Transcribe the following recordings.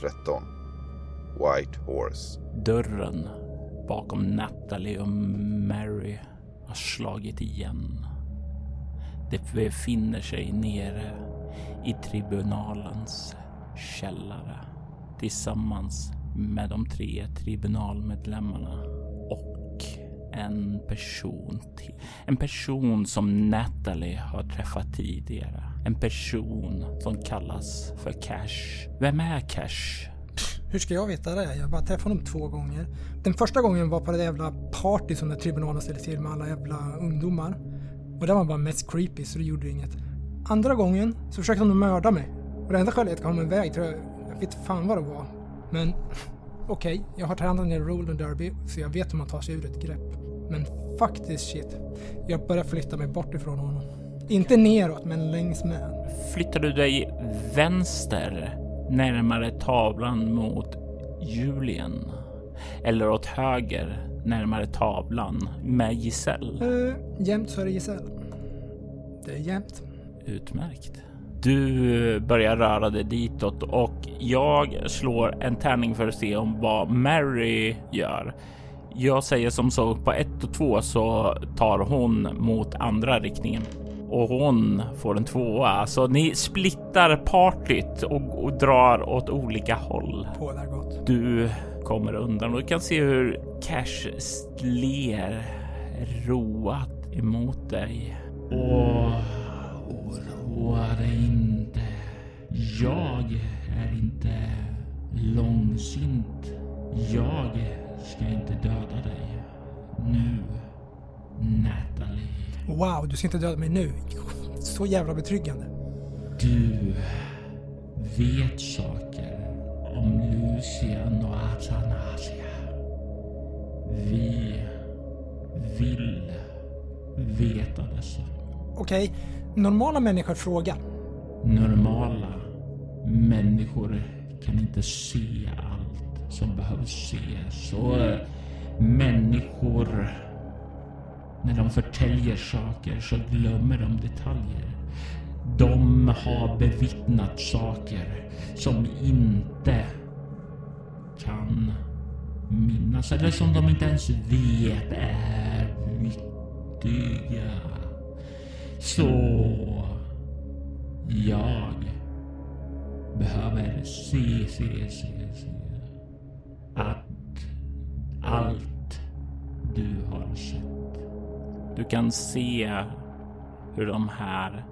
13 White Horse Dörren bakom Natalie och Mary har slagit igen. Det befinner sig nere i tribunalens källare tillsammans med de tre tribunalmedlemmarna och en person till. En person som Natalie har träffat tidigare. En person som kallas för Cash. Vem är Cash? Hur ska jag veta det? Jag har bara träffat honom två gånger. Den första gången var på det jävla party som den tribunalen ställde till med alla jävla ungdomar. Och det var bara mest creepy så det gjorde inget. Andra gången så försökte de mörda mig. Och det enda skälet att han kom iväg tror jag, jag vet fan vad det var. Men okej, okay, jag har tränat ner Roland Derby så jag vet hur man tar sig ur ett grepp. Men faktiskt shit, jag börjar flytta mig bort ifrån honom. Inte neråt, men längs med. Flyttar du dig vänster närmare tavlan mot Julien? Eller åt höger närmare tavlan med Giselle? Uh, jämt så är det Giselle. Det är jämt. Utmärkt. Du börjar röra dig ditåt och jag slår en tärning för att se om vad Mary gör. Jag säger som så på ett och två så tar hon mot andra riktningen och hon får en tvåa. Så ni splittar partyt och, och drar åt olika håll. Bådar gott. Du kommer undan och du kan se hur Cash ler roat emot dig. Och oroa dig inte. Jag är inte långsint. Jag ska inte döda dig. Nu, Natalie. Wow, du ska inte döda mig nu. Så jävla betryggande. Du vet saker om Lucian och Athanasia. Vi vill veta dessa. Okej, okay. normala människor frågar. Normala människor kan inte se allt som behövs ses. Så människor när de förtäljer saker så glömmer de detaljer. De har bevittnat saker som inte kan minnas eller som de inte ens vet är viktiga. Så jag behöver se, se, se, se att allt du har sett du kan se hur de här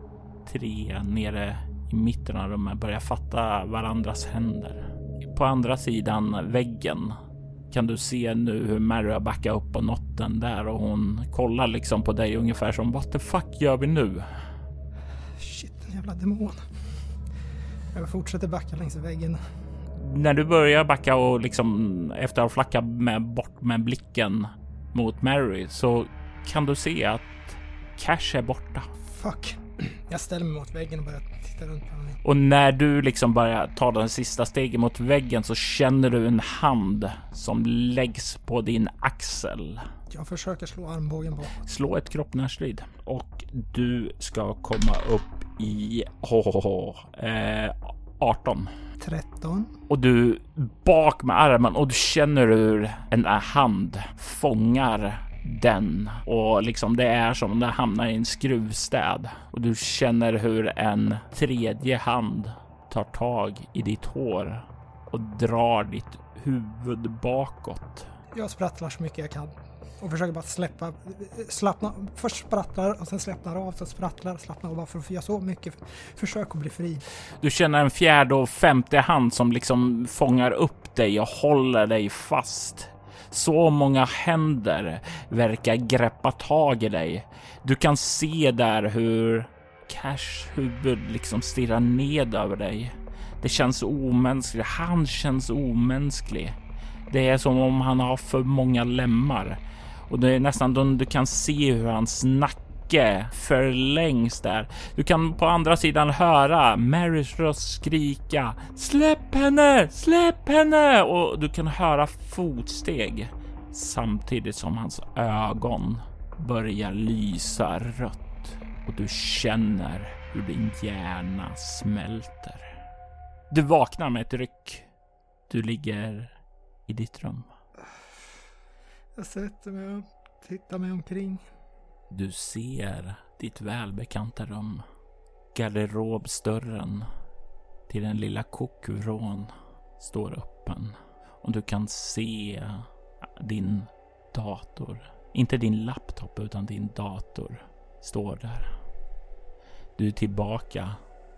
tre nere i mitten av rummet börjar fatta varandras händer. På andra sidan väggen kan du se nu hur Mary backar upp och nått den där och hon kollar liksom på dig ungefär som what the fuck gör vi nu? Shit, en jävla demon. Jag fortsätter backa längs väggen. När du börjar backa och liksom efter att ha flackat med bort med blicken mot Mary så kan du se att Cash är borta. Fuck. Jag ställer mig mot väggen och börjar titta runt på mig. Och när du liksom börjar ta den sista stegen mot väggen så känner du en hand som läggs på din axel. Jag försöker slå armbågen bakåt. Slå ett kroppnärstrid och du ska komma upp i oh, eh, 18. 13. Och du bak med armen och du känner hur en hand fångar den och liksom det är som om det hamnar i en skruvstäd och du känner hur en tredje hand tar tag i ditt hår och drar ditt huvud bakåt. Jag sprattlar så mycket jag kan och försöker bara släppa, slappna, först sprattlar och sen slappnar av, så sprattlar, slappnar av bara för att göra så mycket försök att bli fri. Du känner en fjärde och femte hand som liksom fångar upp dig och håller dig fast. Så många händer verkar greppa tag i dig. Du kan se där hur Cash huvud liksom stirrar ned över dig. Det känns omänskligt. Han känns omänsklig. Det är som om han har för många lemmar och det är nästan då du kan se hur hans nacke förlängs där. Du kan på andra sidan höra Marys röst skrika Släpp henne! Släpp henne! Och du kan höra fotsteg samtidigt som hans ögon börjar lysa rött och du känner hur din hjärna smälter. Du vaknar med ett ryck. Du ligger i ditt rum. Jag sätter mig och tittar mig omkring. Du ser ditt välbekanta rum. Garderobsdörren till den lilla kokvrån står öppen och du kan se din dator. Inte din laptop utan din dator står där. Du är tillbaka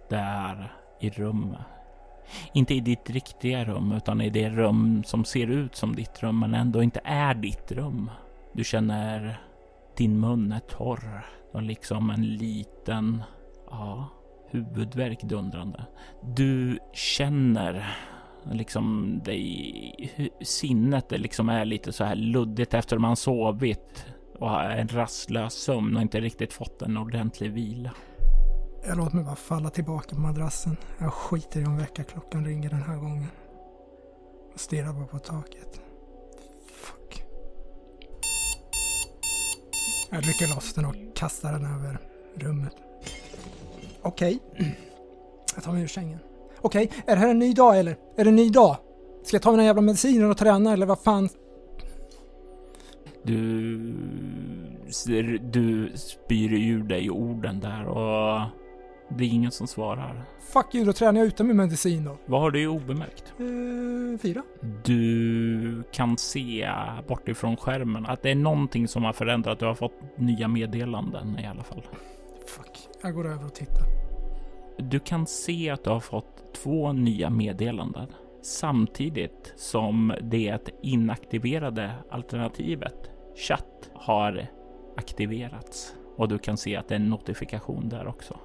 där i rummet inte i ditt riktiga rum utan i det rum som ser ut som ditt rum men ändå inte är ditt rum. Du känner din mun är torr och liksom en liten, ja, huvudvärk dundrande. Du känner liksom dig, sinnet det liksom är lite så här luddigt efter man sovit och har en rastlös sömn och inte riktigt fått en ordentlig vila. Jag låter mig bara falla tillbaka på madrassen. Jag skiter i om väckarklockan ringer den här gången. Och stirrar bara på taket. Fuck. Jag rycker loss den och kastar den över rummet. Okej. Okay. Jag tar mig ur sängen. Okej, okay. är det här en ny dag eller? Är det en ny dag? Ska jag ta mina jävla mediciner och träna eller vad fan? Du... Du spyr ur dig orden där och det är ingen som svarar. Fuck you, då tränar jag utan min medicin då. Vad har du obemärkt? Eh, fyra. Du kan se bortifrån skärmen att det är någonting som har förändrat. Du har fått nya meddelanden i alla fall. Fuck, jag går över och tittar. Du kan se att du har fått två nya meddelanden samtidigt som det inaktiverade alternativet chatt har aktiverats och du kan se att det är en notifikation där också.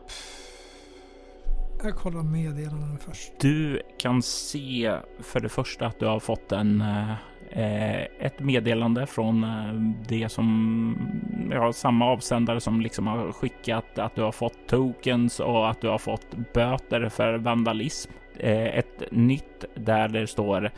Jag kollar meddelanden först. Du kan se för det första att du har fått en eh, eh ett meddelande från eh, det som ja, samma avsändare som liksom har skickat att du har fått tokens och att du har fått böter för vandalism. Eh, ett nytt där det står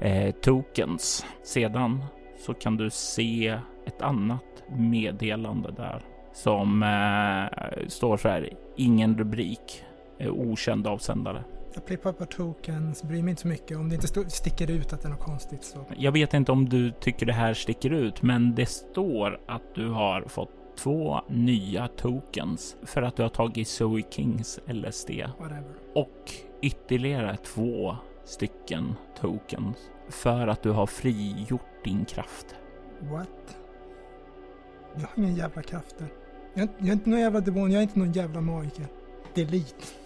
eh, tokens. Sedan så kan du se ett annat meddelande där som eh, står så här. Ingen rubrik okänd avsändare. Jag plippar på tokens, bryr mig inte så mycket. Om det inte sticker ut att det är något konstigt så. Jag vet inte om du tycker det här sticker ut, men det står att du har fått två nya tokens för att du har tagit Zoe Kings LSD. Whatever. Och ytterligare två stycken tokens för att du har frigjort din kraft. What? Jag har inga jävla krafter. Jag är, jag är inte någon jävla demon, jag är inte någon jävla magiker. Delete.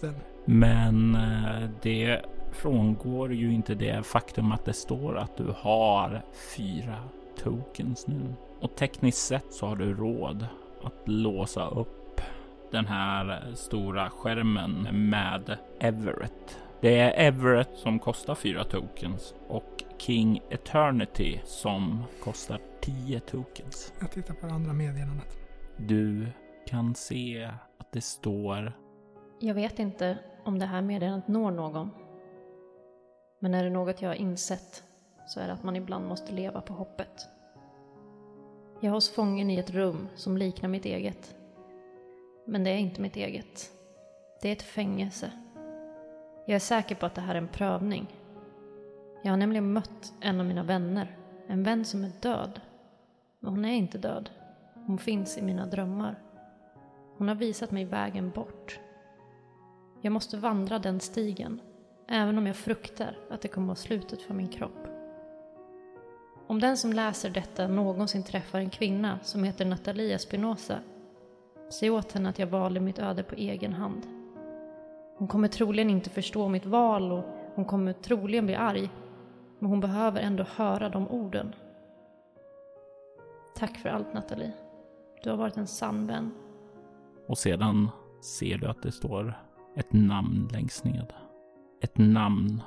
Them. Men eh, det frångår ju inte det faktum att det står att du har fyra tokens nu. Och tekniskt sett så har du råd att låsa upp den här stora skärmen med Everett. Det är Everett som kostar fyra tokens och King Eternity som kostar 10 tokens. Jag tittar på det andra meddelandet. Du kan se att det står... Jag vet inte om det här meddelandet når någon. Men är det något jag har insett så är det att man ibland måste leva på hoppet. Jag hålls fången i ett rum som liknar mitt eget. Men det är inte mitt eget. Det är ett fängelse. Jag är säker på att det här är en prövning. Jag har nämligen mött en av mina vänner. En vän som är död. Men hon är inte död. Hon finns i mina drömmar. Hon har visat mig vägen bort. Jag måste vandra den stigen, även om jag fruktar att det kommer vara slutet för min kropp. Om den som läser detta någonsin träffar en kvinna som heter Natalia Spinoza, säg åt henne att jag valde mitt öde på egen hand. Hon kommer troligen inte förstå mitt val och hon kommer troligen bli arg, men hon behöver ändå höra de orden. Tack för allt Nathalie. Du har varit en sann vän. Och sedan ser du att det står ett namn längst ned. Ett namn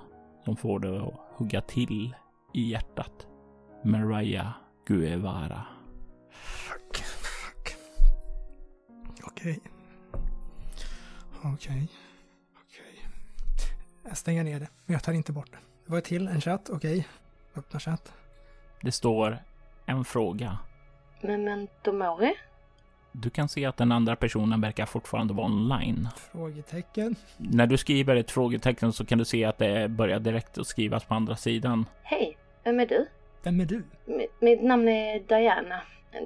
som får dig att hugga till i hjärtat. Mariah Guevara. Fuck, fuck. Okej. Okej. Okej. Jag stänger ner det, men jag tar inte bort det. Det var till en chatt, okej. Öppna chatt. Det står en fråga. Memento mori? Du kan se att den andra personen verkar fortfarande vara online. Frågetecken. När du skriver ett frågetecken så kan du se att det börjar direkt att skrivas på andra sidan. Hej, vem är du? Vem är du? Mi- mitt namn är Diana.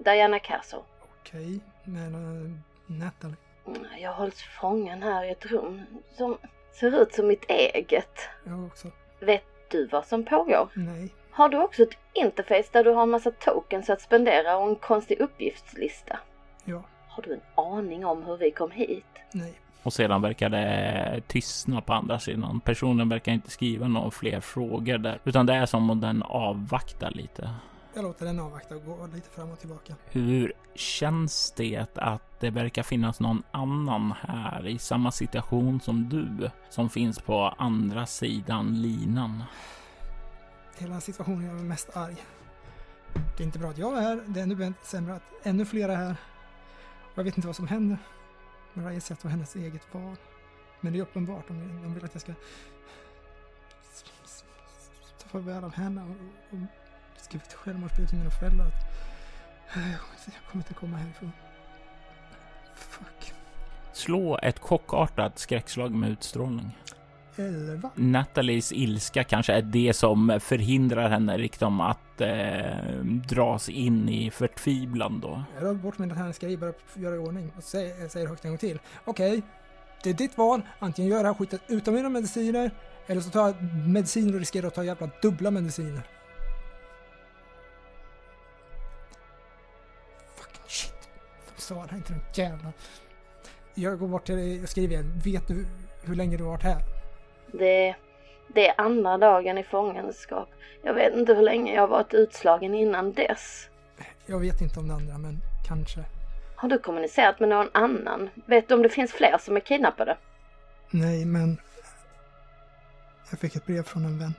Diana Caso. Okej, men uh, Natalie. Mm, Jag hålls fången här i ett rum som ser ut som mitt eget. Jag också. Vet du vad som pågår? Nej. Har du också ett interface där du har en massa tokens att spendera och en konstig uppgiftslista? Ja. Har du en aning om hur vi kom hit? Nej. Och sedan verkar det tystna på andra sidan. Personen verkar inte skriva några fler frågor där, utan det är som om den avvaktar lite. Jag låter den avvakta och gå lite fram och tillbaka. Hur känns det att det verkar finnas någon annan här i samma situation som du som finns på andra sidan linan? Hela situationen gör mig mest arg. Det är inte bra att jag är här, det är ännu sämre att ännu fler är här. Jag vet inte vad som händer. Mariah säger att det var hennes eget val. Men det är uppenbart, de, de vill att jag ska ta farväl av henne och, och skriva ett självmordsbrev till mina föräldrar. Att, äh, jag kommer inte komma härifrån. Fuck. Slå ett chockartat skräckslag med utstrålning. Elva. Nathalies ilska kanske är det som förhindrar henne liksom att eh, dras in i förtvivlan då. Jag drar bort min här grej, börjar göra i ordning och säger, jag säger högt en gång till. Okej, det är ditt val. Antingen gör det här skiten utan mina mediciner eller så tar jag mediciner och riskerar att ta jävla dubbla mediciner. Fucking shit. De svarar inte de jävla... Jag går bort till dig och skriver igen. Vet du hur länge du har varit här? Det, det är andra dagen i fångenskap. Jag vet inte hur länge jag har varit utslagen innan dess. Jag vet inte om det andra, men kanske. Har du kommunicerat med någon annan? Vet du om det finns fler som är kidnappade? Nej, men... Jag fick ett brev från en vän.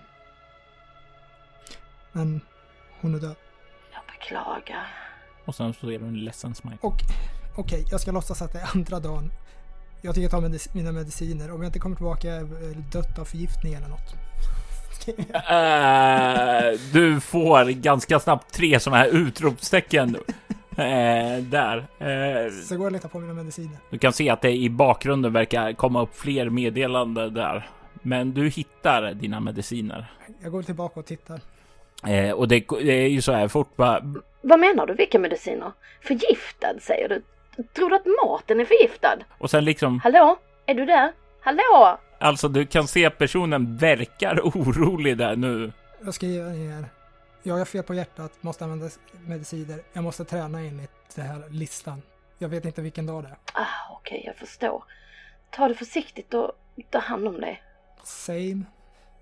Men hon är död. Jag beklagar. Och sen så är det en ledsen smile. Och okej, jag ska låtsas att det är andra dagen. Jag tänker ta medic- mina mediciner. Om jag inte kommer tillbaka är jag väl dött av förgiftning eller något. Eh, du får ganska snabbt tre sådana här utropstecken eh, där. Eh, Så går jag och letar på mina mediciner. du kan se att det i bakgrunden verkar komma upp fler meddelanden där. Men du hittar dina mediciner. Jag går tillbaka och tittar. Eh, och det, det är ju så här fort bara. Vad menar du? Vilka mediciner? Förgiftad säger du? Tror du att maten är förgiftad? Och sen liksom, Hallå? Är du där? Hallå? alltså du kan se att personen verkar orolig där nu. Jag skriver ner. Jag har fel på hjärtat, måste använda mediciner. Jag måste träna enligt den här listan. Jag vet inte vilken dag det är. Ah, okej, jag förstår. Ta det försiktigt och ta hand om dig. Same.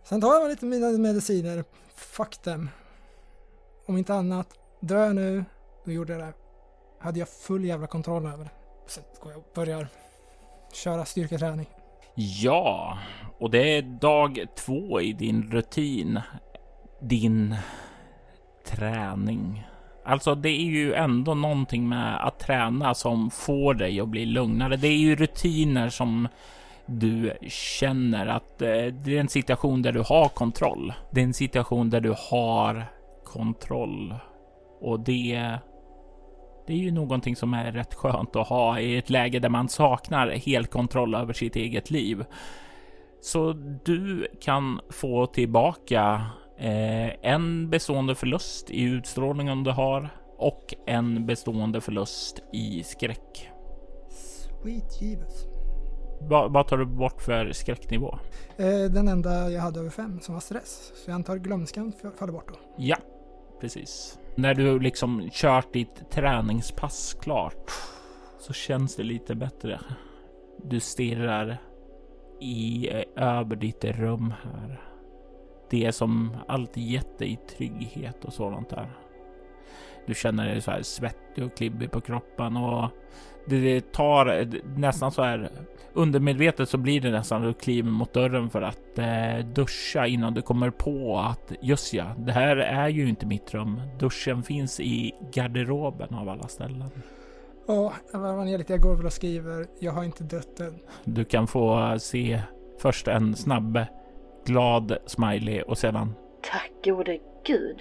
Sen tar jag lite mina mediciner. Fuck them. Om inte annat, jag nu, då gjorde jag det. Hade jag full jävla kontroll över det. Sen går jag och börjar köra styrketräning. Ja, och det är dag två i din rutin. Din träning. Alltså, det är ju ändå någonting med att träna som får dig att bli lugnare. Det är ju rutiner som du känner att eh, det är en situation där du har kontroll. Det är en situation där du har kontroll och det det är ju någonting som är rätt skönt att ha i ett läge där man saknar helt kontroll över sitt eget liv. Så du kan få tillbaka eh, en bestående förlust i utstrålningen du har och en bestående förlust i skräck. Sweet Jesus. Va- Vad tar du bort för skräcknivå? Eh, den enda jag hade över fem som var stress. Så jag antar glömskan faller bort då. Ja, precis. När du liksom kört ditt träningspass klart så känns det lite bättre. Du stirrar i eh, över ditt rum här. Det som alltid gett dig trygghet och sådant där. Du känner dig så här svettig och klibbig på kroppen och det tar nästan så här undermedvetet så blir det nästan att du kliver mot dörren för att eh, duscha innan du kommer på att just ja, det här är ju inte mitt rum. Duschen finns i garderoben av alla ställen. Ja, jag varvar ner lite. Jag går väl och skriver. Jag har inte dött än. Du kan få se först en snabb glad smiley och sedan Tack gode gud.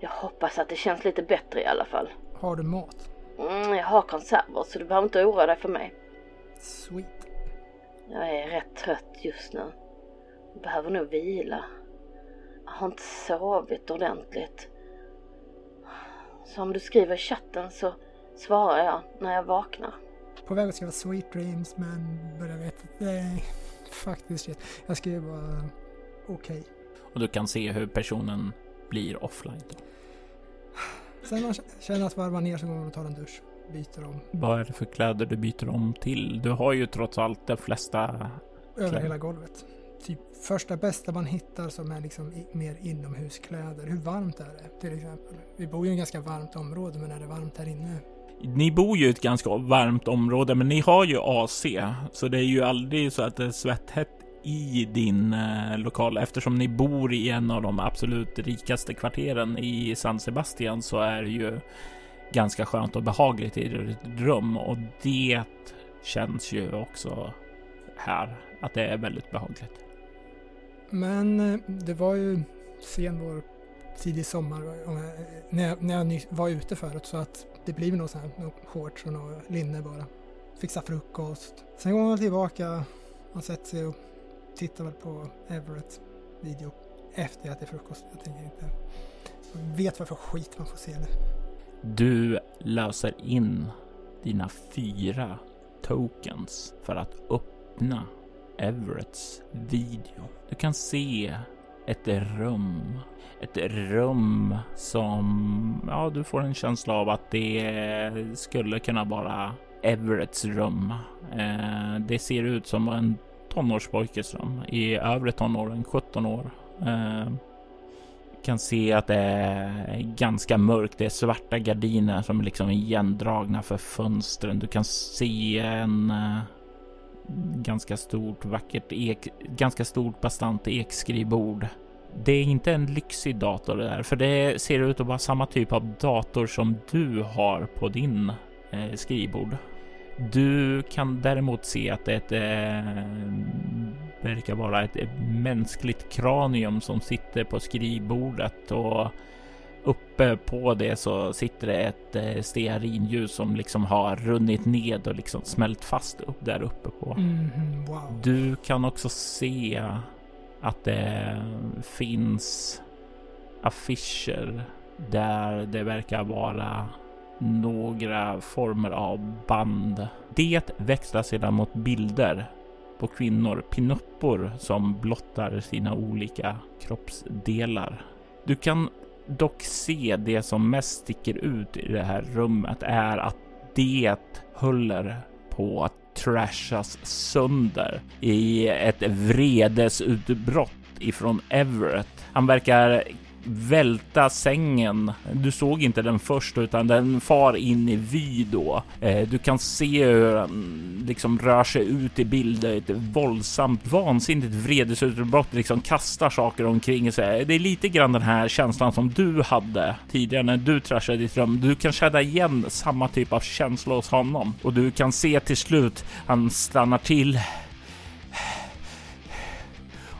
Jag hoppas att det känns lite bättre i alla fall. Har du mat? Mm, jag har konserver så du behöver inte oroa dig för mig. Sweet. Jag är rätt trött just nu. Jag behöver nog vila. Jag har inte sovit ordentligt. Så om du skriver i chatten så svarar jag när jag vaknar. På väg att skriva Sweet Dreams men börjar veta att nej, faktiskt shit. Jag skriver bara okej. och du kan se hur personen blir offline. Då. Sen när jag känner att varva ner så går man och tar en dusch. Byter om. Vad är det för kläder du byter om till? Du har ju trots allt de flesta. Över Kläder. hela golvet. Typ första bästa man hittar som är liksom mer inomhuskläder. Hur varmt är det till exempel? Vi bor ju i ett ganska varmt område men är det varmt här inne? Ni bor ju i ett ganska varmt område, men ni har ju AC, så det är ju aldrig så att det är svetthett i din eh, lokal. Eftersom ni bor i en av de absolut rikaste kvarteren i San Sebastian så är det ju ganska skönt och behagligt i ditt rum och det känns ju också här att det är väldigt behagligt. Men eh, det var ju sen vår tidig sommar eh, när jag, när jag var ute förut så att det blir nog så här shorts och linne bara. Fixa frukost. Sen går man tillbaka och sätter sig och tittar väl på Everett video efter jag ätit frukost. Jag tänker inte. Jag vet vad för skit man får se nu. Du löser in dina fyra tokens för att öppna Everetts video. Du kan se ett rum. Ett rum som, ja, du får en känsla av att det skulle kunna vara Everetts rum. Eh, det ser ut som en tonårspojkes rum i övre tonåren, 17 år. Eh, kan se att det är ganska mörkt. Det är svarta gardiner som är liksom igendragna för fönstren. Du kan se en eh, ganska stort vackert ek, ganska stort bastant ekskrivbord. Det är inte en lyxig dator det där, för det ser ut att vara samma typ av dator som du har på din eh, skrivbord. Du kan däremot se att det eh, verkar vara ett mänskligt kranium som sitter på skrivbordet och uppe på det så sitter det ett eh, stearinljus som liksom har runnit ned och liksom smält fast upp där uppe på. Mhm, wow. Du kan också se att det finns affischer där det verkar vara några former av band. Det växlar sedan mot bilder på kvinnor, pinuppor som blottar sina olika kroppsdelar. Du kan dock se det som mest sticker ut i det här rummet är att det håller på att trashas sönder i ett vredesutbrott ifrån Everett. Han verkar välta sängen. Du såg inte den först utan den far in i vy då. Eh, du kan se hur den liksom rör sig ut i bilder. Ett våldsamt, vansinnigt vredesutbrott liksom kastar saker omkring sig. Det är lite grann den här känslan som du hade tidigare när du trashade ditt rum. Du kan känna igen samma typ av känsla hos honom och du kan se till slut han stannar till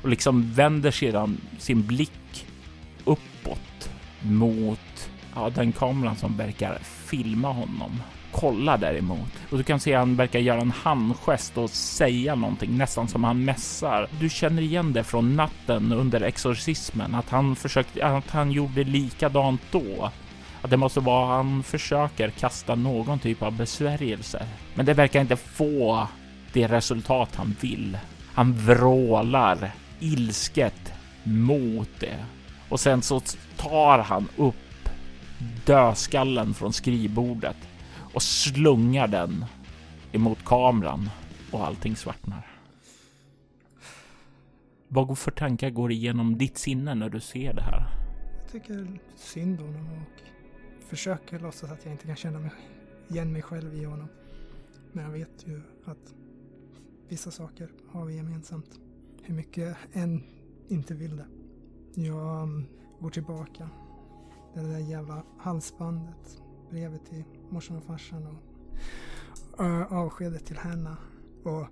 och liksom vänder sedan sin blick uppåt mot ja, den kameran som verkar filma honom. Kolla däremot och du kan se att han verkar göra en handgest och säga någonting nästan som han mässar. Du känner igen det från natten under exorcismen att han försökte att han gjorde likadant då. Att det måste vara han försöker kasta någon typ av besvärjelse. Men det verkar inte få det resultat han vill. Han vrålar ilsket mot det och sen så tar han upp dödskallen från skrivbordet och slungar den emot kameran och allting svartnar. Vad för tankar går igenom ditt sinne när du ser det här? Jag tycker synd om honom och försöker låtsas att jag inte kan känna mig, igen mig själv i honom. Men jag vet ju att vissa saker har vi gemensamt. Hur mycket jag än inte vill det. Jag um, går tillbaka. Det där jävla halsbandet. Brevet till morsan och farsan och uh, avskedet till henne. Och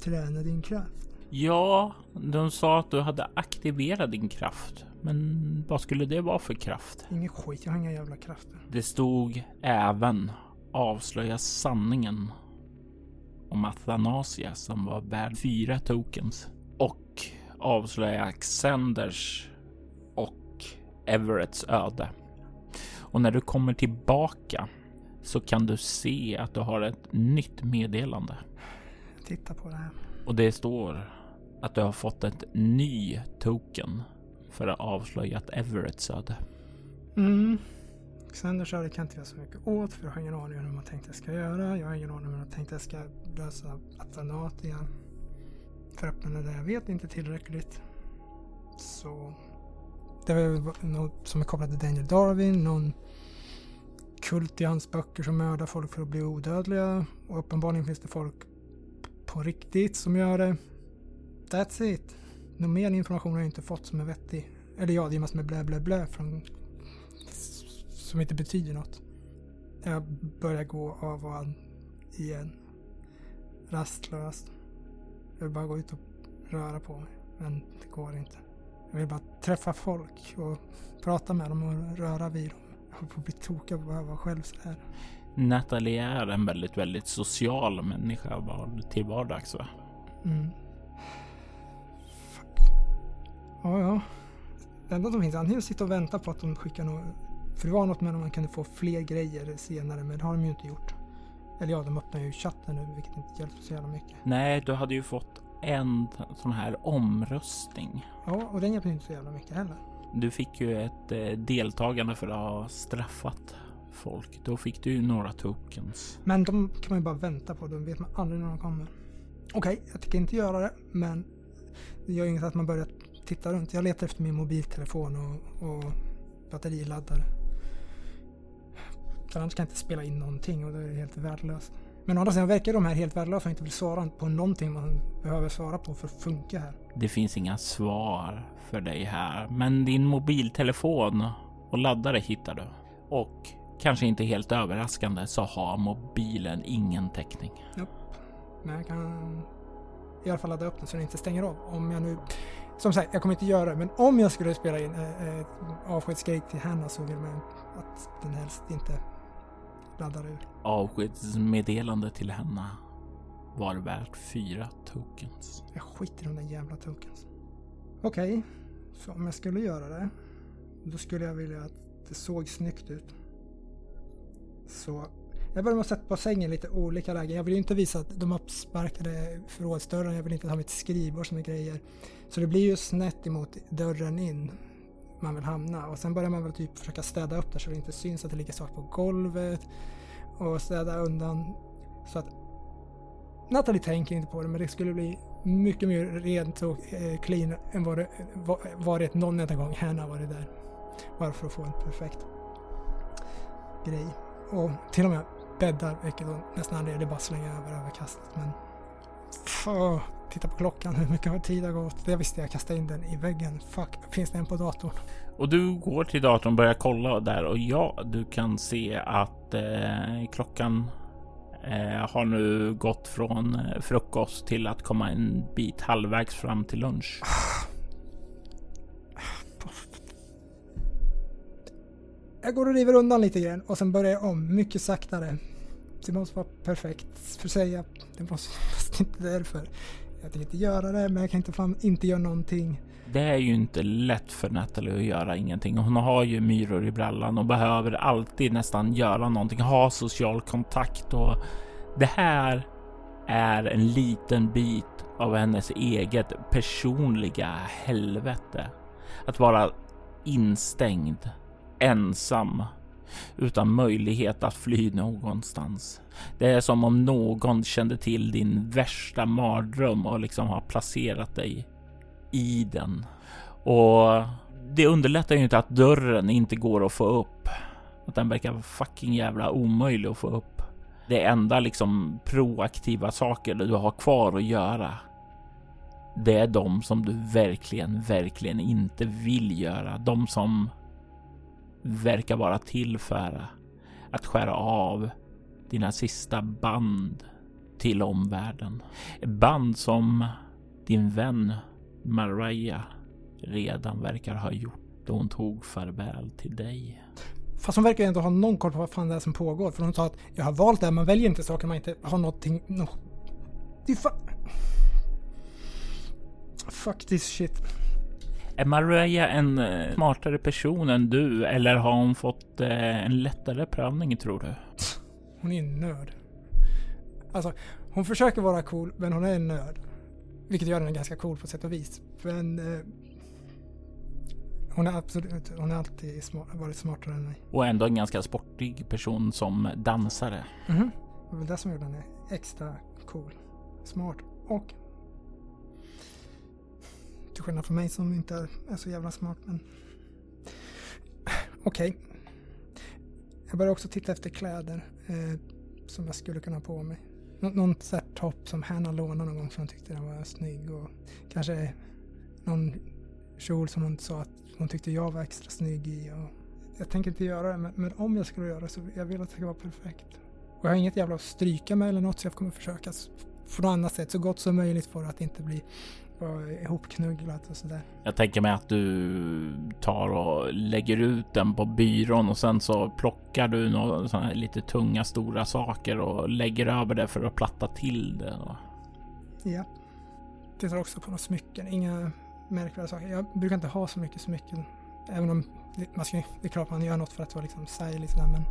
träna din kraft. Ja, de sa att du hade aktiverat din kraft. Men vad skulle det vara för kraft? Ingen skit, jag har inga jävla krafter. Det stod även avslöja sanningen om Athanasia som var värd fyra tokens avslöja Xanders och Everetts öde. Och när du kommer tillbaka så kan du se att du har ett nytt meddelande. Titta på det här. Och det står att du har fått ett ny token för att avslöja att Everetts öde. Mm. Xanders öde kan inte göra så mycket åt för jag har ingen aning om hur man tänkt jag ska göra. Jag har ingen aning om hur man tänkt jag ska lösa Athanatia. För öppnade det jag vet inte tillräckligt. Så det var något som är kopplat till Daniel Darwin, någon kult i hans böcker som mördar folk för att bli odödliga. Och uppenbarligen finns det folk på riktigt som gör det. That's it. Någon mer information har jag inte fått som är vettig. Eller ja, det är massor med blä blä blä från som inte betyder något. Jag börjar gå av och an igen. Rastlöst. Jag vill bara gå ut och röra på mig. Men det går inte. Jag vill bara träffa folk och prata med dem och röra vid dem. Jag håller på att bli tokig av att vara själv så här. Nathalie är en väldigt, väldigt social människa till vardags va? Mm. Fuck. Ja, ja. Det enda som finns antingen att sitta och vänta på att de skickar något. För det var något med att man kunde få fler grejer senare, men det har de ju inte gjort. Eller ja, de öppnar ju chatten nu, vilket inte hjälper så jävla mycket. Nej, du hade ju fått en sån här omröstning. Ja, och den hjälper inte så jävla mycket heller. Du fick ju ett eh, deltagande för att ha straffat folk. Då fick du ju några tokens. Men de kan man ju bara vänta på. Då vet man aldrig när de kommer. Okej, jag tänker inte göra det, men det gör inget att man börjar titta runt. Jag letar efter min mobiltelefon och, och batteriladdare. För annars kan jag inte spela in någonting och det är helt värdelöst. Men å andra sidan verkar de här helt värdelösa och inte vill svara på någonting man behöver svara på för att funka här. Det finns inga svar för dig här, men din mobiltelefon och laddare hittar du. Och kanske inte helt överraskande så har mobilen ingen täckning. Japp. Men jag kan i alla fall ladda upp den så den inte stänger av. Om jag nu... Som sagt, jag kommer inte göra det, men om jag skulle spela in äh, äh, avskedsgrej till henne så vill man att den helst inte laddar ur. Avskedsmeddelande till henne var värt fyra tokens. Jag skiter i de där jävla tokens. Okej, okay. så om jag skulle göra det, då skulle jag vilja att det såg snyggt ut. Så jag börjar med att sätta på sängen lite olika lägen. Jag vill ju inte visa att de uppsparkade förrådsdörren. Jag vill inte ha mitt skrivbord som är grejer. Så det blir ju snett emot dörren in man vill hamna. Och sen börjar man väl typ försöka städa upp där så det inte syns att det ligger saker på golvet. Och städa undan. Så att Natalie tänker inte på det men det skulle bli mycket mer rent och eh, clean än vad det varit någon enda gång Hanna varit där. Bara för att få en perfekt grej. Och till och med bäddar, vilket nästan aldrig är det bara slänga över överkastet. Men Pff titta på klockan, hur mycket tid har gått. Det visste jag, kastade in den i väggen. Fuck, finns det en på datorn? Och du går till datorn och börjar kolla där och ja, du kan se att eh, klockan eh, har nu gått från eh, frukost till att komma en bit halvvägs fram till lunch. Jag går och river undan lite grann och sen börjar jag om mycket saktare. Det måste vara perfekt för säga. Det måste fast inte därför. Jag tänkte inte göra det, men jag kan inte fan inte göra någonting. Det är ju inte lätt för Natalie att göra ingenting. Hon har ju myror i brallan och behöver alltid nästan göra någonting, ha social kontakt och det här är en liten bit av hennes eget personliga helvete. Att vara instängd, ensam utan möjlighet att fly någonstans. Det är som om någon kände till din värsta mardröm och liksom har placerat dig i den. Och det underlättar ju inte att dörren inte går att få upp. Att den verkar fucking jävla omöjlig att få upp. Det enda liksom proaktiva saker du har kvar att göra. Det är de som du verkligen, verkligen inte vill göra. De som verkar vara till för att skära av dina sista band till omvärlden. Band som din vän Mariah redan verkar ha gjort då hon tog farväl till dig. Fast hon verkar ju ändå ha någon koll på vad fan det är som pågår. För hon sa att jag har valt det här, man väljer inte saker man inte har någonting... No. Det är fa... Fuck this shit. Är Mariah en eh, smartare person än du eller har hon fått eh, en lättare prövning tror du? Hon är en nörd. Alltså, hon försöker vara cool, men hon är en nörd. Vilket gör henne ganska cool på sätt och vis. Men eh, hon är absolut, hon har alltid smart, varit smartare än mig. Och ändå en ganska sportig person som dansare. Mhm. Det var väl det som gjorde henne extra cool. Smart och till skillnad från mig som inte är så jävla smart men okej. Jag började också titta efter kläder eh, som jag skulle kunna ha på mig. Nå någon sån topp som Hanna lånade någon gång för hon tyckte den var snygg och kanske någon kjol som hon sa att hon tyckte jag var extra snygg i. Och jag tänker inte göra det men, men om jag skulle göra det så jag vill att det ska vara perfekt. Och jag har inget jävla att stryka med eller något så jag kommer försöka på något annat sätt så gott som möjligt för att inte bli vara ihopknugglat och sådär. Jag tänker mig att du tar och lägger ut den på byrån och sen så plockar du några sådana här lite tunga stora saker och lägger över det för att platta till det. Ja. Tittar också på några smycken, inga märkvärdiga saker. Jag brukar inte ha så mycket smycken. Även om det, man ska, det är klart man gör något för att vara liksom stylig sådär men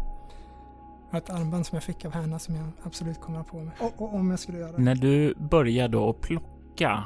jag har ett armband som jag fick av henne som jag absolut kommer att ha på mig. Och, och om jag skulle göra det. När du börjar då plocka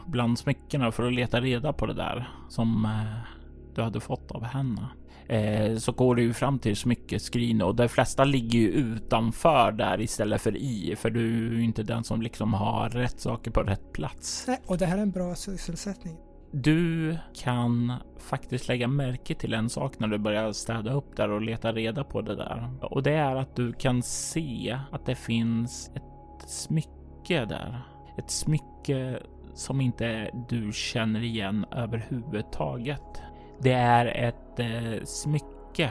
bland smyckena för att leta reda på det där som eh, du hade fått av henne. Eh, så går du ju fram till smyckeskrin och de flesta ligger ju utanför där istället för i, för du är ju inte den som liksom har rätt saker på rätt plats. Nej, och det här är en bra sysselsättning. Du kan faktiskt lägga märke till en sak när du börjar städa upp där och leta reda på det där. Och det är att du kan se att det finns ett smycke där. Ett smycke som inte du känner igen överhuvudtaget. Det är ett eh, smycke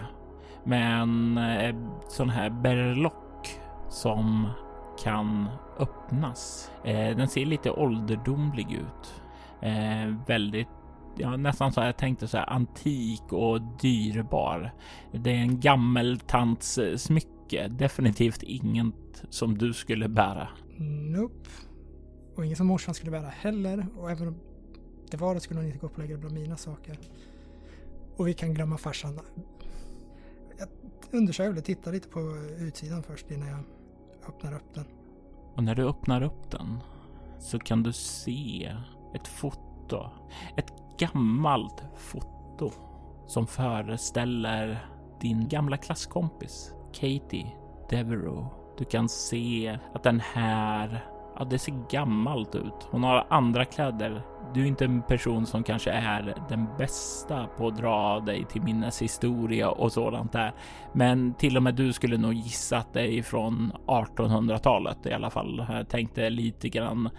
med en eh, sån här berlock som kan öppnas. Eh, den ser lite ålderdomlig ut. Eh, väldigt, ja, nästan så jag tänkte så här antik och dyrbar. Det är en gammeltants eh, smycke. Definitivt inget som du skulle bära. Nope. Och ingen som morsan skulle bära heller. Och även om det var det skulle hon inte gå upp och lägga det bland mina saker. Och vi kan glömma farsan. Jag undersökte, tittar lite på utsidan först innan jag öppnar upp den. Och när du öppnar upp den så kan du se ett foto. Ett gammalt foto som föreställer din gamla klasskompis Katie Devereaux. Du kan se att den här, ja det ser gammalt ut. Hon har andra kläder. Du är inte en person som kanske är den bästa på att dra dig till minneshistoria och sådant där. Men till och med du skulle nog gissa att det är från 1800-talet i alla fall. Jag tänkte lite grann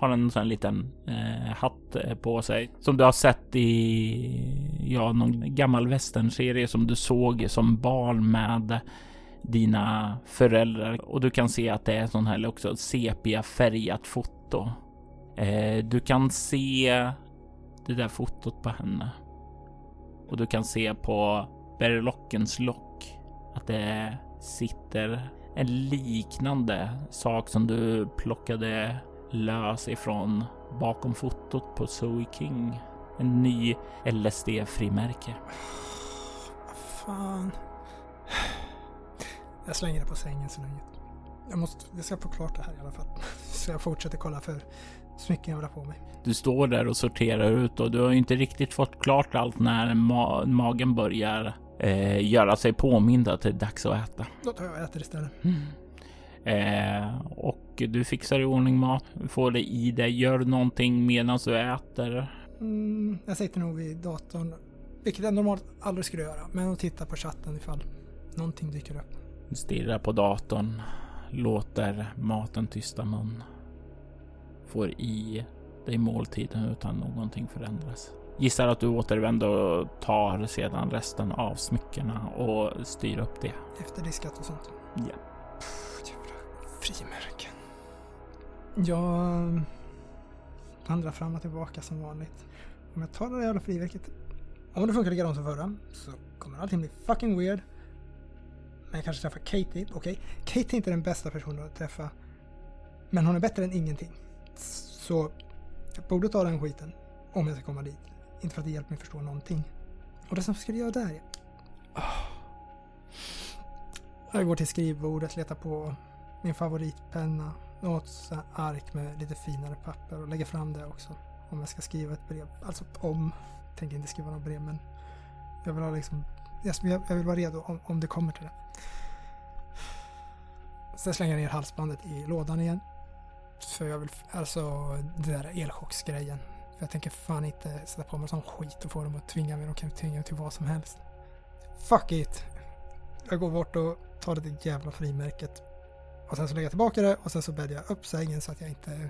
har en sån liten eh, hatt eh, på sig som du har sett i ja, någon gammal västernserie som du såg som barn med dina föräldrar och du kan se att det är sån här också sepia färgat foto. Eh, du kan se det där fotot på henne och du kan se på berlockens lock att det sitter en liknande sak som du plockade lös ifrån bakom fotot på Zoe King. En ny LSD-frimärke. Fan. Jag slänger det på sängen så länge. Jag, måste, jag ska få klart det här i alla fall. Så jag fortsätter kolla för smycken jag vill ha på mig. Du står där och sorterar ut och du har inte riktigt fått klart allt när ma magen börjar eh, göra sig påmind att det är dags att äta. Då tar jag och äter istället. Eh, och du fixar i ordning mat, får det i dig, gör någonting medan du äter. Mm, jag sitter nog vid datorn, vilket jag normalt aldrig skulle göra, men att titta på chatten ifall någonting dyker upp. Stirrar på datorn, låter maten tysta mun. Får i dig måltiden utan någonting förändras. Gissar att du återvänder och tar sedan resten av smyckena och styr upp det. Efterdiskat och sånt. Ja. Jävla frimärken. Jag vandrar fram och tillbaka som vanligt. Om jag tar det där jävla frimärket, om det funkar likadant som förra, så kommer allting bli fucking weird. Men jag kanske träffar Katie. Okej, Katie är inte den bästa personen att träffa. Men hon är bättre än ingenting. Så jag borde ta den skiten om jag ska komma dit. Inte för att det hjälper mig förstå någonting. Och det som ska jag göra där? Ah. Jag går till skrivbordet, letar på min favoritpenna, något ark med lite finare papper och lägger fram det också. Om jag ska skriva ett brev. Alltså om. Jag tänker inte skriva något brev men jag vill ha liksom jag, jag vill vara redo om, om det kommer till det. Sen slänger jag ner halsbandet i lådan igen. För jag vill, alltså det där elchocksgrejen. För jag tänker fan inte sätta på mig sån skit och få dem att tvinga mig. De kan tvinga mig till vad som helst. Fuck it! Jag går bort och tar det där jävla frimärket. Och sen så lägger jag tillbaka det och sen så bäddar jag upp sängen så att jag inte...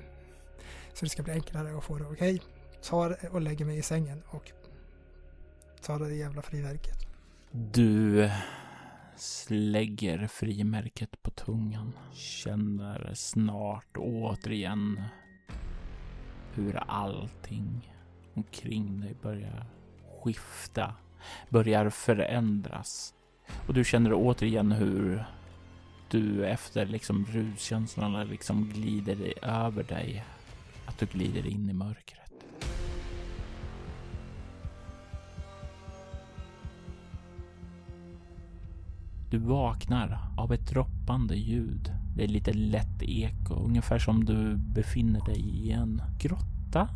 Så det ska bli enklare att få det okej. Okay. Tar och lägger mig i sängen och tar det jävla frimärket. Du slägger frimärket på tungan. Känner snart återigen hur allting omkring dig börjar skifta, börjar förändras. Och du känner återigen hur du efter liksom ruskänslorna liksom glider över dig. Att du glider in i mörkret. Du vaknar av ett droppande ljud. Det är lite lätt eko, ungefär som du befinner dig i en grotta.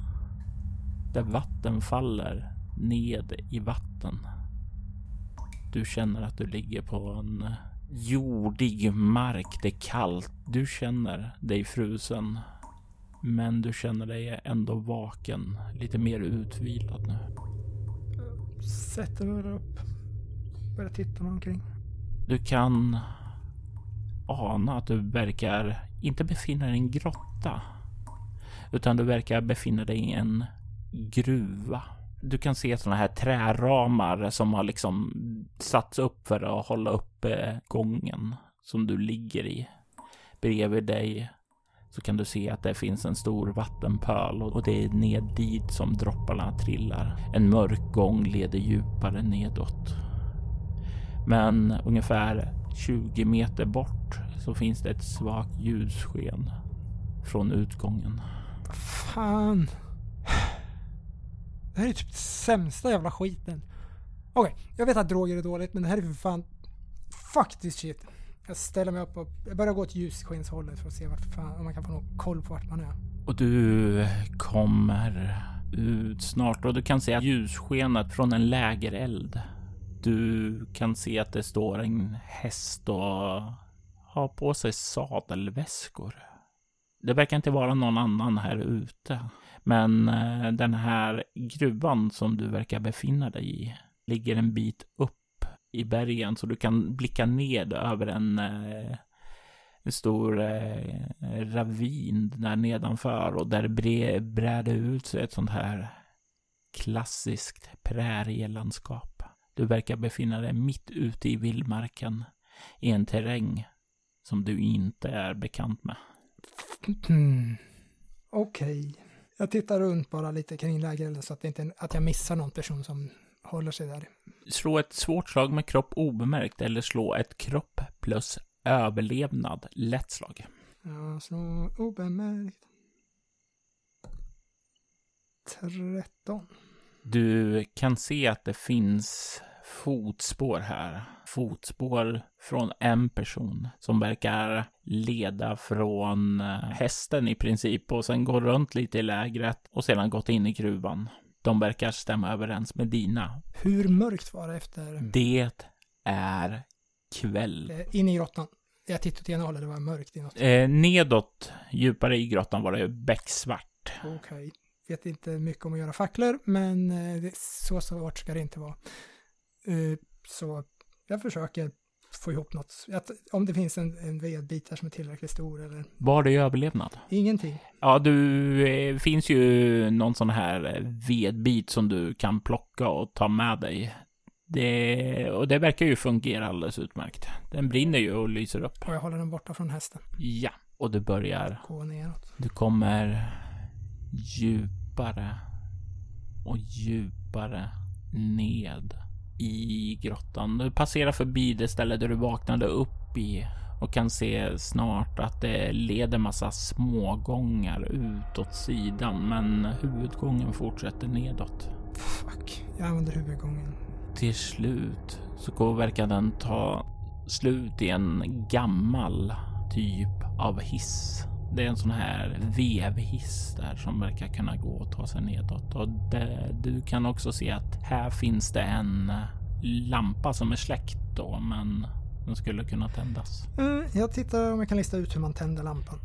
Där vatten faller ned i vatten. Du känner att du ligger på en jordig mark. Det är kallt. Du känner dig frusen. Men du känner dig ändå vaken, lite mer utvilad nu. Sätter mig upp. Börjar titta mig omkring. Du kan ana att du verkar inte befinna dig i en grotta. Utan du verkar befinna dig i en gruva. Du kan se sådana här träramar som har liksom satts upp för att hålla uppe gången som du ligger i. Bredvid dig så kan du se att det finns en stor vattenpöl och det är ned dit som dropparna trillar. En mörk gång leder djupare nedåt. Men ungefär 20 meter bort så finns det ett svagt ljussken från utgången. Fan. Det här är typ sämsta jävla skiten. Okej, okay, jag vet att droger är dåligt men det här är för fan faktiskt shit. Jag ställer mig upp och jag börjar gå åt ljusskenshållet för att se vart fan, om man kan få någon koll på vart man är. Och du kommer ut snart och du kan se ljusskenet från en lägereld du kan se att det står en häst och har på sig sadelväskor. Det verkar inte vara någon annan här ute. Men eh, den här gruvan som du verkar befinna dig i ligger en bit upp i bergen så du kan blicka ned över en, eh, en stor eh, ravin där nedanför och där brer det ut sig ett sånt här klassiskt prärielandskap. Du verkar befinna dig mitt ute i vildmarken i en terräng som du inte är bekant med. Mm. Okej. Okay. Jag tittar runt bara lite kring lägerelden så att, det inte, att jag missar någon person som håller sig där. Slå ett svårt slag med kropp obemärkt eller slå ett kropp plus överlevnad lätt slag. Ja, slå obemärkt. 13. Du kan se att det finns fotspår här. Fotspår från en person som verkar leda från eh, hästen i princip och sen går runt lite i lägret och sedan gått in i gruvan. de verkar stämma överens med dina. Hur mörkt var det efter... Det är kväll. Eh, in i grottan. Jag tittade åt ena hållet, det var mörkt inåt. Eh, nedåt, djupare i grottan var det becksvart. Okej. Vet inte mycket om att göra facklor, men eh, det, så svårt ska det inte vara. Eh, så jag försöker få ihop något. Att, om det finns en, en vedbit där som är tillräckligt stor eller Var det överlevnad? ingenting. Ja, du, eh, finns ju någon sån här vedbit som du kan plocka och ta med dig. Det, och det verkar ju fungera alldeles utmärkt. Den brinner ju och lyser upp. Och jag håller den borta från hästen. Ja, och du börjar. Gå neråt. Du kommer djupare och djupare ned i grottan. Du passerar förbi det ställe där du vaknade upp i och kan se snart att det leder massa smågångar utåt sidan, men huvudgången fortsätter nedåt. Fuck. Jag använder huvudgången. Till slut så går, verkar den ta slut i en gammal typ av hiss. Det är en sån här vevhiss där som verkar kunna gå och ta sig nedåt. Och det, du kan också se att här finns det en lampa som är släckt då, men den skulle kunna tändas. Mm, jag tittar om jag kan lista ut hur man tänder lampan.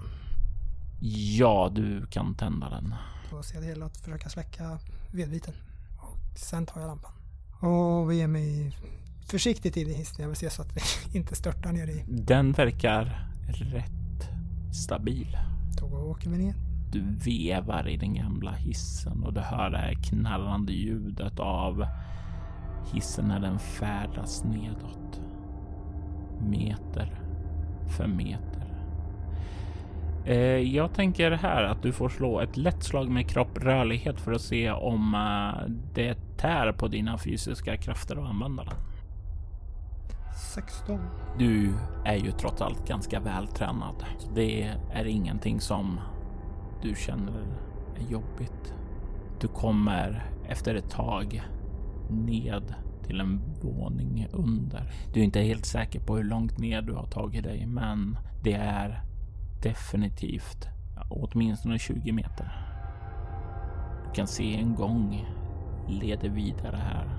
Ja, du kan tända den. Då ser det hela att försöka släcka vedbiten. Och sen tar jag lampan. Och vi ger mig försiktigt in i hissen. Jag vill se så att vi inte störtar ner i. Den verkar rätt stabil. Då åker vi ner. Du vevar i den gamla hissen och du hör det här knarrande ljudet av hissen när den färdas nedåt. Meter för meter. Eh, jag tänker här att du får slå ett lätt slag med kropprörlighet för att se om eh, det tär på dina fysiska krafter att använda den. 16. Du är ju trots allt ganska vältränad. Så det är ingenting som du känner är jobbigt. Du kommer efter ett tag ned till en våning under. Du är inte helt säker på hur långt ner du har tagit dig, men det är definitivt åtminstone 20 meter. Du kan se en gång leder vidare här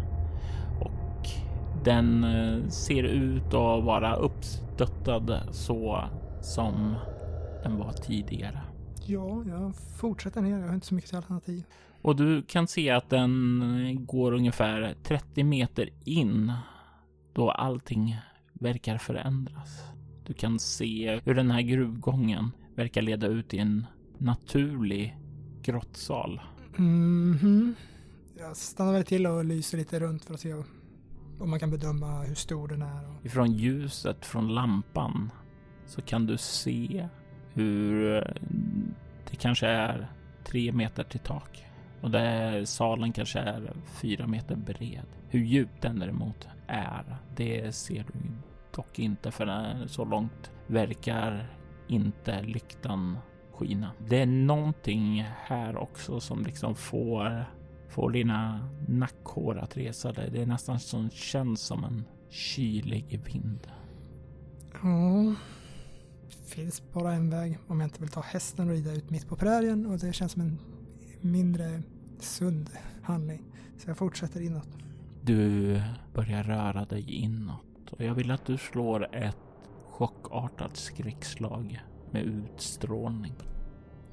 den eh, ser ut att vara uppstöttad så som den var tidigare. Ja, jag fortsätter ner. Jag har inte så mycket alternativ. Och du kan se att den går ungefär 30 meter in då allting verkar förändras. Du kan se hur den här gruvgången verkar leda ut i en naturlig grottsal. Mhm. Jag stannar väl till och lyser lite runt för att se om man kan bedöma hur stor den är. Ifrån ljuset från lampan så kan du se hur eh, det kanske är tre meter till tak och där salen kanske är fyra meter bred. Hur djup den däremot är, det ser du dock inte för så långt verkar inte lyktan skina. Det är någonting här också som liksom får får dina nackhår att resa dig. Det är nästan som känns som en kylig vind. Ja, det finns bara en väg om jag inte vill ta hästen och rida ut mitt på prärien och det känns som en mindre sund handling. Så jag fortsätter inåt. Du börjar röra dig inåt och jag vill att du slår ett chockartat skräckslag med utstrålning.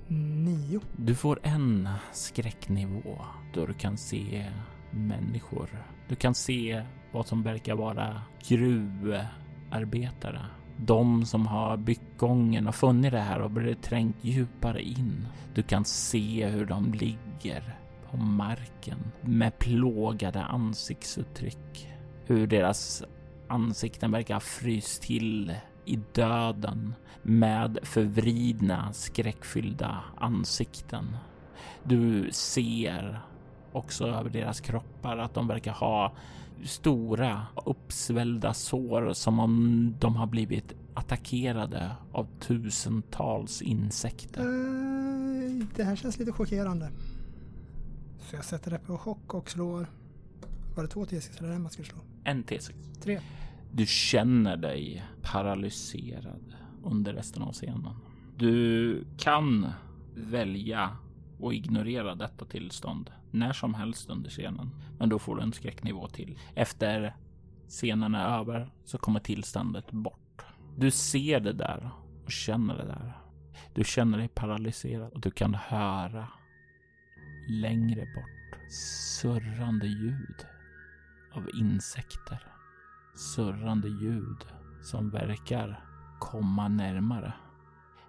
Nio. Du får en skräcknivå då du kan se människor. Du kan se vad som verkar vara gruvarbetare. De som har byggt gången och funnit det här och blivit trängt djupare in. Du kan se hur de ligger på marken med plågade ansiktsuttryck. Hur deras ansikten verkar ha fryst till i döden med förvridna skräckfyllda ansikten. Du ser också över deras kroppar att de verkar ha stora uppsvällda sår som om de har blivit attackerade av tusentals insekter. Eh, det här känns lite chockerande. Så jag sätter det på chock och slår... Var det två T6 eller en man skulle slå? En T6. Tre. Du känner dig paralyserad under resten av scenen. Du kan välja och ignorera detta tillstånd när som helst under scenen. Men då får du en skräcknivå till. Efter scenen är över så kommer tillståndet bort. Du ser det där och känner det där. Du känner dig paralyserad och du kan höra längre bort surrande ljud av insekter. Surrande ljud som verkar komma närmare.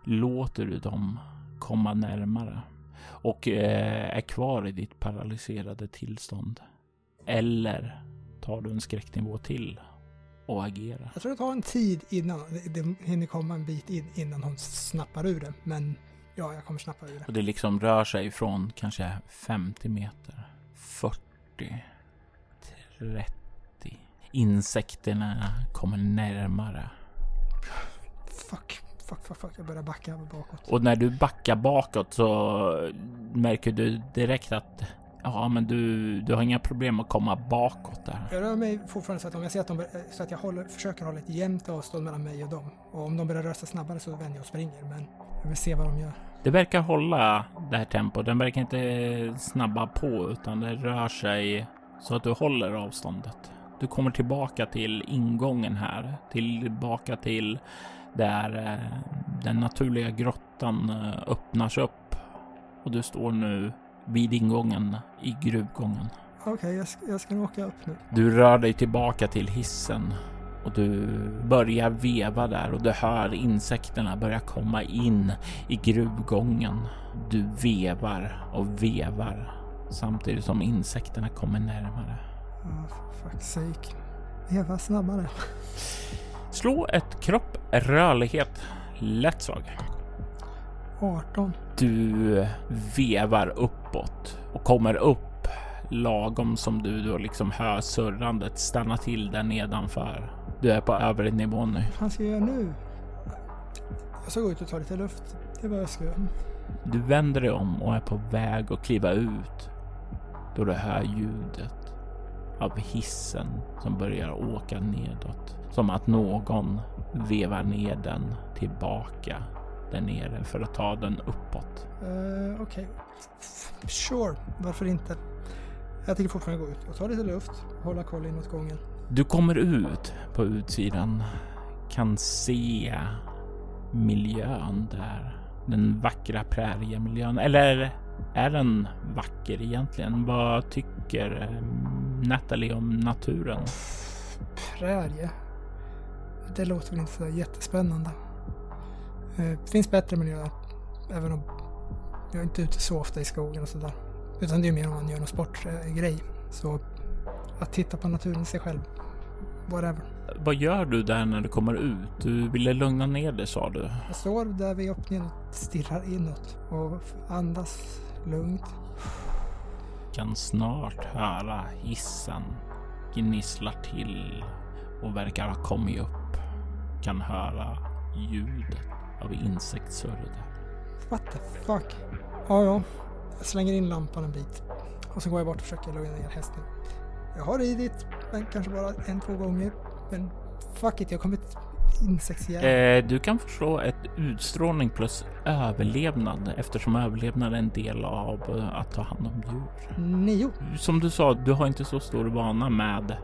Låter du dem komma närmare och eh, är kvar i ditt paralyserade tillstånd? Eller tar du en skräcknivå till och agerar? Jag tror det tar en tid innan, det, det hinner komma en bit in innan hon snappar ur det. Men ja, jag kommer snappa ur det. Och det liksom rör sig från kanske 50 meter, 40, 30. Insekterna kommer närmare. Fuck, fuck, fuck, fuck. Jag börjar backa bakåt. Och när du backar bakåt så märker du direkt att ja, men du, du har inga problem att komma bakåt där. Jag rör mig fortfarande så att om jag ser att de så att jag håller, försöker hålla ett jämnt avstånd mellan mig och dem. Och om de börjar röra sig snabbare så vänder jag och springer. Men jag vill se vad de gör. Det verkar hålla det här tempot. Den verkar inte snabba på utan det rör sig så att du håller avståndet. Du kommer tillbaka till ingången här, tillbaka till där eh, den naturliga grottan eh, öppnas upp och du står nu vid ingången i gruvgången. Okej, jag, ska, jag ska åka upp nu. Du rör dig tillbaka till hissen och du börjar veva där och du hör insekterna börja komma in i gruvgången. Du vevar och vevar samtidigt som insekterna kommer närmare. Oh, for fuck's sake. Eva, snabbare. Slå ett kropp rörlighet lätt slag. 18. Du vevar uppåt och kommer upp lagom som du då liksom hör surrandet stanna till där nedanför. Du är på övre nivån nu. Vad fan ska jag göra nu? Jag ska gå ut och ta lite luft. Det är vad jag ska göra. Du vänder dig om och är på väg att kliva ut då du hör ljudet av hissen som börjar åka nedåt. Som att någon vevar ner den tillbaka där nere för att ta den uppåt. Uh, Okej. Sure, varför inte? Jag tänker fortfarande gå ut och ta lite luft. Hålla koll inåt gången. Du kommer ut på utsidan, kan se miljön där. Den vackra präriemiljön. Eller är den vacker egentligen? Vad tycker Natalie om naturen? Prärie. Det låter väl inte så jättespännande. Eh, Det finns bättre miljöer. Även om jag är inte ute så ofta i skogen och sådär. Utan det är mer om man gör någon sportgrej. Så att titta på naturen sig själv. Whatever. Vad gör du där när du kommer ut? Du ville lugna ner dig sa du. Jag står där vid öppningen och stirrar inåt. Och andas lugnt. Kan snart höra hissen gnisslar till och verkar ha kommit upp. Kan höra ljudet av insektssurr. What the fuck? Ja, ja. Jag slänger in lampan en bit. Och så går jag bort och försöker lugna ner hästen. Jag har ridit, men kanske bara en, två gånger. Men fuck it, jag har kommit insektsjävel. Eh, du kan få slå ett utstrålning plus överlevnad eftersom överlevnad är en del av eh, att ta hand om djur. Nio. Som du sa, du har inte så stor vana med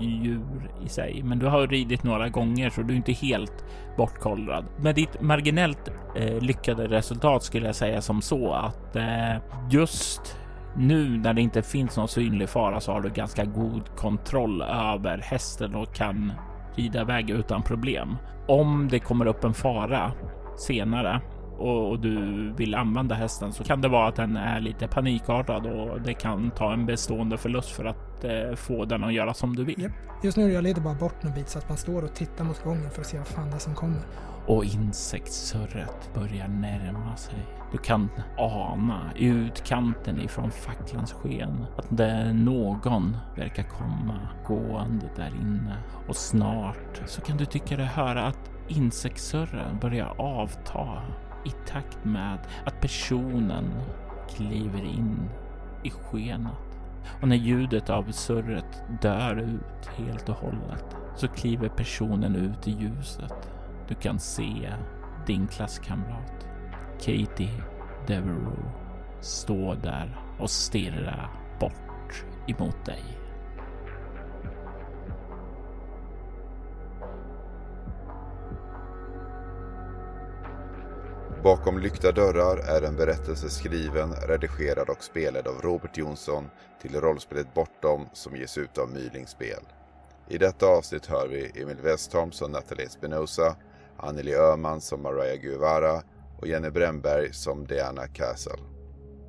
djur i sig, men du har ridit några gånger så du är inte helt bortkollrad. Med ditt marginellt eh, lyckade resultat skulle jag säga som så att eh, just nu när det inte finns någon synlig fara så har du ganska god kontroll över hästen och kan rida iväg utan problem. Om det kommer upp en fara senare och, du vill använda hästen så kan det vara att den är lite panikartad och det kan ta en bestående förlust för att eh, få den att göra som du vill. Japp. Just nu jag leder bara bort en bit så att man står och tittar mot gången för att se vad fan det är som kommer. Och insektssurret börjar närma sig. Du kan ana i utkanten ifrån facklans sken att det någon verkar komma gående där inne och snart så kan du tycka dig höra att insektssurren börjar avta i takt med att personen kliver in i skenet. Och när ljudet av surret dör ut helt och hållet så kliver personen ut i ljuset. Du kan se din klasskamrat Katie Devereaux stå där och stirra bort emot dig. Bakom lyckta dörrar är en berättelse skriven, redigerad och spelad av Robert Jonsson till rollspelet Bortom som ges ut av Myling Spel. I detta avsnitt hör vi Emil Westholm som Nathalie Espinosa, Anneli Öhman som Mariah Guevara och Jenny Bremberg som Diana Castle.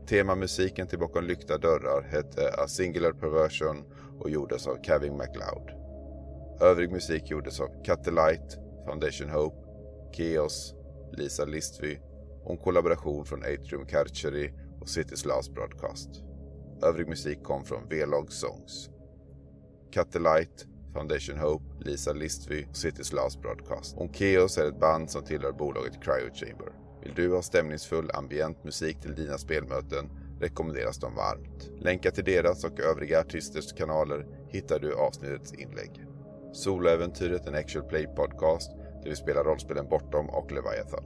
Temamusiken till Bakom lyckta dörrar hette A Singular Perversion och gjordes av Kevin MacLeod. Övrig musik gjordes av Light, Foundation Hope, Keos, Lisa Listvy och en kollaboration från Atrium Carceri och City's Last Broadcast. Övrig musik kom från V-Log Songs. Light, Foundation Hope, Lisa Listvy och City's Last Broadcast. Onkeos är ett band som tillhör bolaget Cryo Chamber. Vill du ha stämningsfull ambient musik till dina spelmöten rekommenderas de varmt. Länkar till deras och övriga artisters kanaler hittar du i avsnittets inlägg. Soloäventyret en actual play podcast där vi spelar rollspelen Bortom och Leviathan.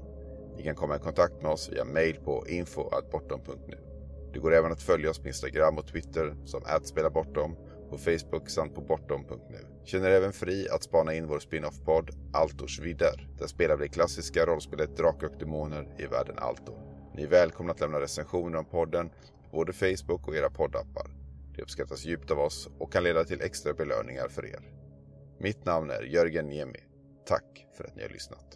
Ni kan komma i kontakt med oss via mail på info.bortom.nu. Det går även att följa oss på Instagram och Twitter som @spelabortom, på Facebook samt på bortom.nu. Känner även fri att spana in vår spin-off-podd Altors vidder. Där spelar vi det klassiska rollspelet Drakar och Demoner i världen Altor. Ni är välkomna att lämna recensioner om podden på både Facebook och era poddappar. Det uppskattas djupt av oss och kan leda till extra belöningar för er. Mitt namn är Jörgen Niemi. Tack för att ni har lyssnat.